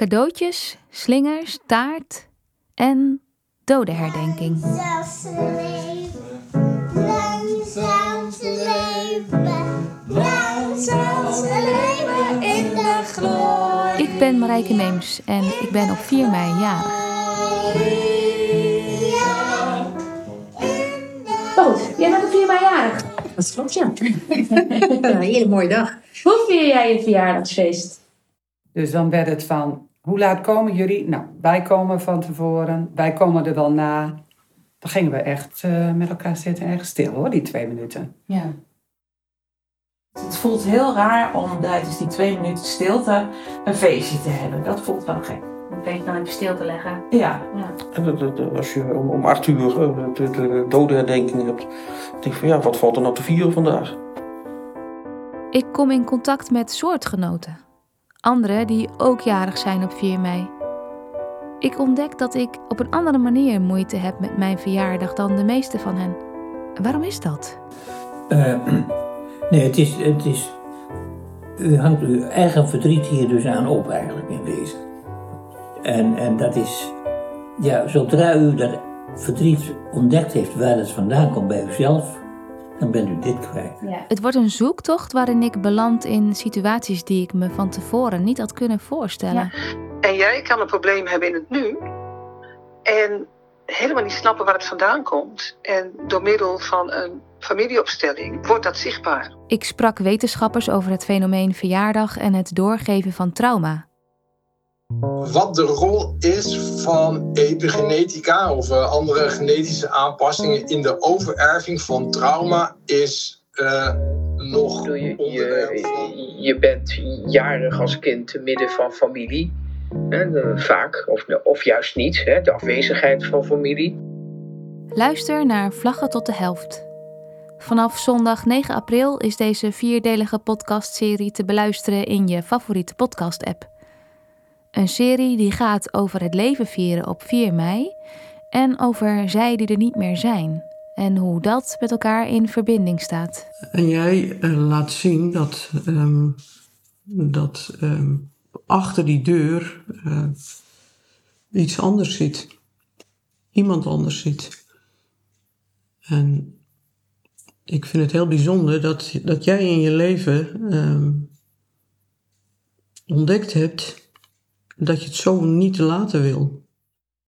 Cadeautjes, slingers, taart en dodenherdenking. Langzaamste leven, leven, langzaamste leven in de glorie. Ik ben Marijke Meems en ik ben op 4 mei jarig. Goed, jij bent op 4 mei jarig. Dat klopt, ja. een hele mooie dag. Hoe vier jij je verjaardagsfeest? Dus dan werd het van, hoe laat komen jullie? Nou, wij komen van tevoren, wij komen er wel na. Dan gingen we echt eh, met elkaar zitten en echt stil hoor, die twee minuten. Ja. Het voelt heel raar om tijdens die twee minuten stilte een feestje te hebben. Dat voelt wel gek. Een beetje dan even stil te leggen. Ja. En dat- dat- dat- als je om, om acht uur eh, de, de dodenherdenking hebt, denk ik van ja, wat valt er nou te vieren vandaag? Ik kom in contact met soortgenoten. Anderen die ook jarig zijn op 4 mei. Ik ontdek dat ik op een andere manier moeite heb met mijn verjaardag dan de meeste van hen. Waarom is dat? Eh, nee, het is, het is. U hangt uw eigen verdriet hier dus aan op, eigenlijk in wezen. En, en dat is. Ja, zodra u dat verdriet ontdekt heeft waar het vandaan komt bij uzelf, dan bent u dit kwijt. Ja. Het wordt een zoektocht waarin ik beland in situaties die ik me van tevoren niet had kunnen voorstellen. En jij kan een probleem hebben in het nu. En helemaal niet snappen waar het vandaan komt. En door middel van een familieopstelling wordt dat zichtbaar. Ik sprak wetenschappers over het fenomeen verjaardag en het doorgeven van trauma. Wat de rol is van epigenetica of eh, andere genetische aanpassingen in de overerving van trauma is eh, nog je, je, bent jarig als kind te midden van familie. Hè, vaak, of, of juist niet, hè, de afwezigheid van familie. Luister naar Vlaggen tot de helft. Vanaf zondag 9 april is deze vierdelige podcastserie te beluisteren in je favoriete podcast-app. Een serie die gaat over het leven vieren op 4 mei en over zij die er niet meer zijn en hoe dat met elkaar in verbinding staat. En jij eh, laat zien dat, ehm, dat ehm, achter die deur eh, iets anders zit. Iemand anders zit. En ik vind het heel bijzonder dat, dat jij in je leven ehm, ontdekt hebt dat je het zo niet laten wil.